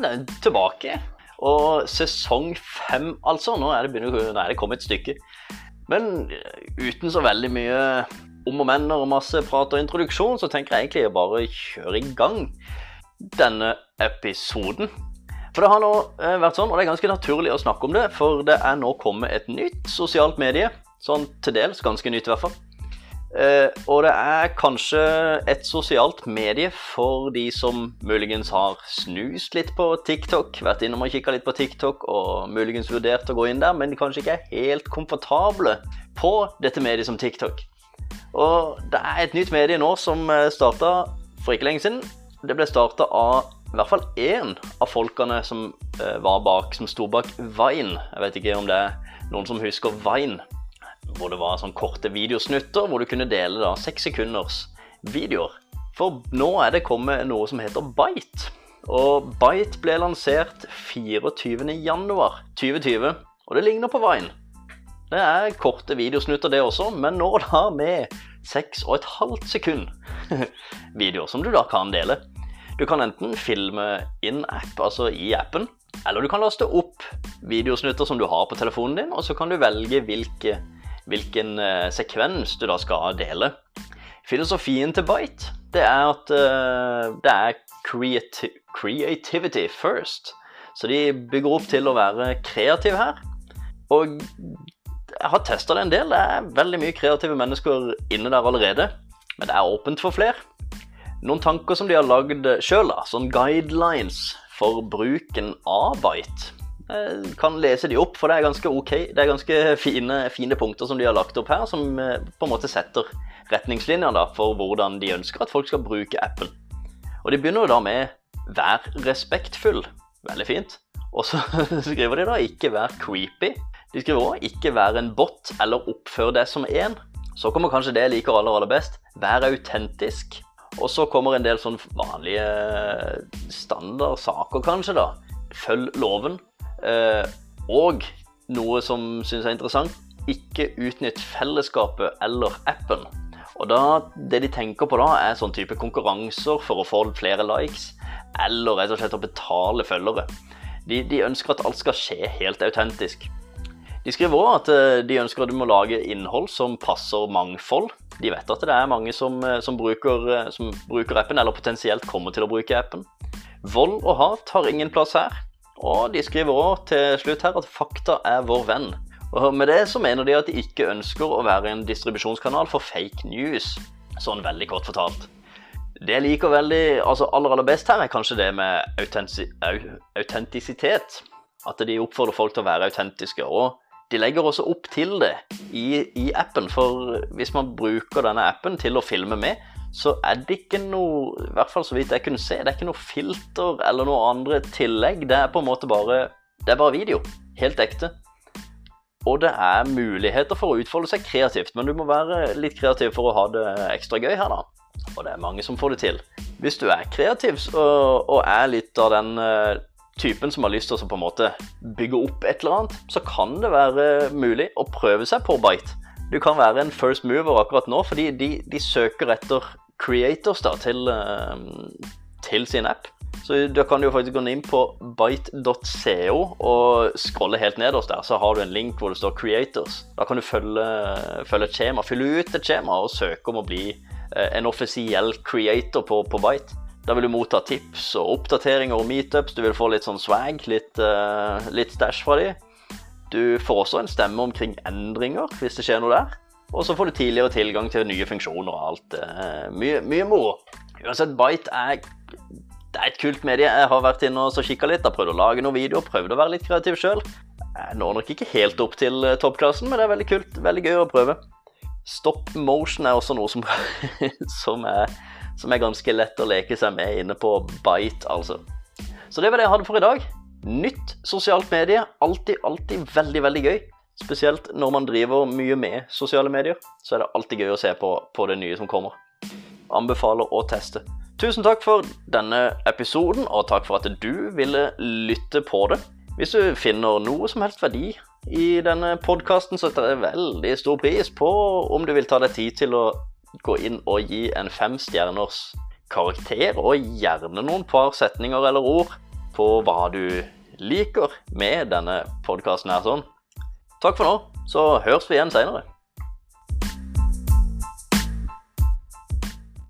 Det er tilbake. Og sesong fem, altså. Nå er det, begynner, nå er det kommet et stykke. Men uten så veldig mye om og men og masse prat og introduksjon, så tenker jeg egentlig å bare kjøre i gang denne episoden. For det har nå eh, vært sånn, og det er ganske naturlig å snakke om det, for det er nå kommet et nytt sosialt medie. Sånn til dels ganske nytt, i hvert fall. Eh, og det er kanskje et sosialt medie for de som muligens har snust litt på TikTok, vært innom og kikka litt på TikTok og muligens vurdert å gå inn der, men de kanskje ikke er helt komfortable på dette mediet som TikTok. Og det er et nytt medie nå som starta for ikke lenge siden. Det ble starta av i hvert fall én av folkene som eh, var bak, som sto bak Vine. Jeg vet ikke om det er noen som husker Vine, hvor det var sånn korte videosnutter hvor du kunne dele da seks sekunders videoer. For nå er det kommet noe som heter Bite. Og Bite ble lansert 24.1.2020, og det ligner på Vine. Det er korte videosnutter, det også, men nå da med 6,5 sekund videoer som du da kan dele. Du kan enten filme in app, altså i appen, eller du kan laste opp videosnutter som du har på telefonen din, og så kan du velge hvilke, hvilken uh, sekvens du da skal dele. Filosofien til Bite det er at uh, det er creati creativity first. Så de bygger opp til å være kreative her. Og jeg har testa det en del. Det er veldig mye kreative mennesker inne der allerede. Men det er åpent for flere. Noen tanker som de har lagd sjøl, sånn guidelines for bruken av Bite. Kan lese de opp, for det er ganske ok. Det er ganske fine, fine punkter som de har lagt opp her, som eh, på en måte setter retningslinjer for hvordan de ønsker at folk skal bruke appen. Og de begynner jo da med 'vær respektfull'. Veldig fint. Og så skriver de da 'ikke vær creepy'. De skriver òg 'ikke vær en bot' eller 'oppfør deg som en'. Så kommer kanskje det jeg liker aller, aller best. Vær autentisk. Og så kommer en del sånn vanlige standardsaker, kanskje, da. Følg loven. Eh, og noe som syns er interessant, ikke utnytt fellesskapet eller appen. Og da, Det de tenker på da, er sånn type konkurranser for å få flere likes, eller rett og slett å betale følgere. De, de ønsker at alt skal skje helt autentisk. De skriver òg at eh, de ønsker at du må lage innhold som passer mangfold. De vet at det er mange som, eh, som, bruker, som, bruker, appen, eller potensielt kommer til å bruke appen. Vold og hat har ingen plass her. Og de skriver òg til slutt her at fakta er vår venn. Og med det så mener de at de ikke ønsker å være en distribusjonskanal for fake news. Sånn veldig kort fortalt. Det jeg liker veldig, altså aller aller best her, er kanskje det med autentisitet. At de oppfordrer folk til å være autentiske. og de legger også opp til det i, i, appen, for hvis man bruker denne appen til å filme med, så er det ikke noe I hvert fall så vidt jeg kunne se, det er ikke noe filter eller noe andre tillegg. Det er på en måte bare Det er bare video. Helt ekte. Og det er muligheter for å utfolde seg kreativt, men du må være litt kreativ for å ha det ekstra gøy her, da. Og det er mange som får det til. Hvis du er kreativ og, og er litt av den eh, typen som har lyst til å på en måte bygge opp et eller annet, så kan det være mulig å prøve seg på Bite. Du kan være en first mover akkurat nå, fordi de, de søker etter creators da, til, uh, til, sin app. Så da kan du faktisk gå inn på bite.co og scrolle helt nederst der, så har du en link hvor det står 'creators'. Da kan du følge, følge et skjema, fylle ut et skjema og søke om å bli uh, en offisiell creator på, på Bite. Da vil du motta tips og oppdateringer og meetups. Du vil få litt sånn swag, litt, uh, litt stæsj fra de. Du får også en stemme omkring endringer, hvis det skjer noe der. Og så får du tidligere tilgang til nye funksjoner og alt. Uh, mye, mye moro. Uansett, Bite er, det er et kult medie. Jeg har vært inne og kikka litt, har prøvd å lage noen videoer, prøvd å være litt kreativ sjøl. Jeg når nok ikke helt opp til eh, toppklassen, men det er veldig kult. Veldig gøy å prøve. Stop motion er også noe som, som er som er ganske lett å leke seg med inne på Bite, altså. Så det var det jeg hadde for i dag. Nytt sosialt medie. Alltid, alltid veldig, veldig gøy. Spesielt når man driver mye med sosiale medier, så er det alltid gøy å se på, på det nye som kommer. Anbefaler å teste. Tusen takk for denne episoden, og takk for at du ville lytte på det. Hvis du finner noe som helst verdi i denne podkasten, setter jeg veldig stor pris på om du vil ta deg tid til å gå inn og gi en fem stjerners karakter, og gjerne noen par setninger eller ord på hva du liker med denne podkasten her sånn. Takk for nå, så høres vi igjen seinere.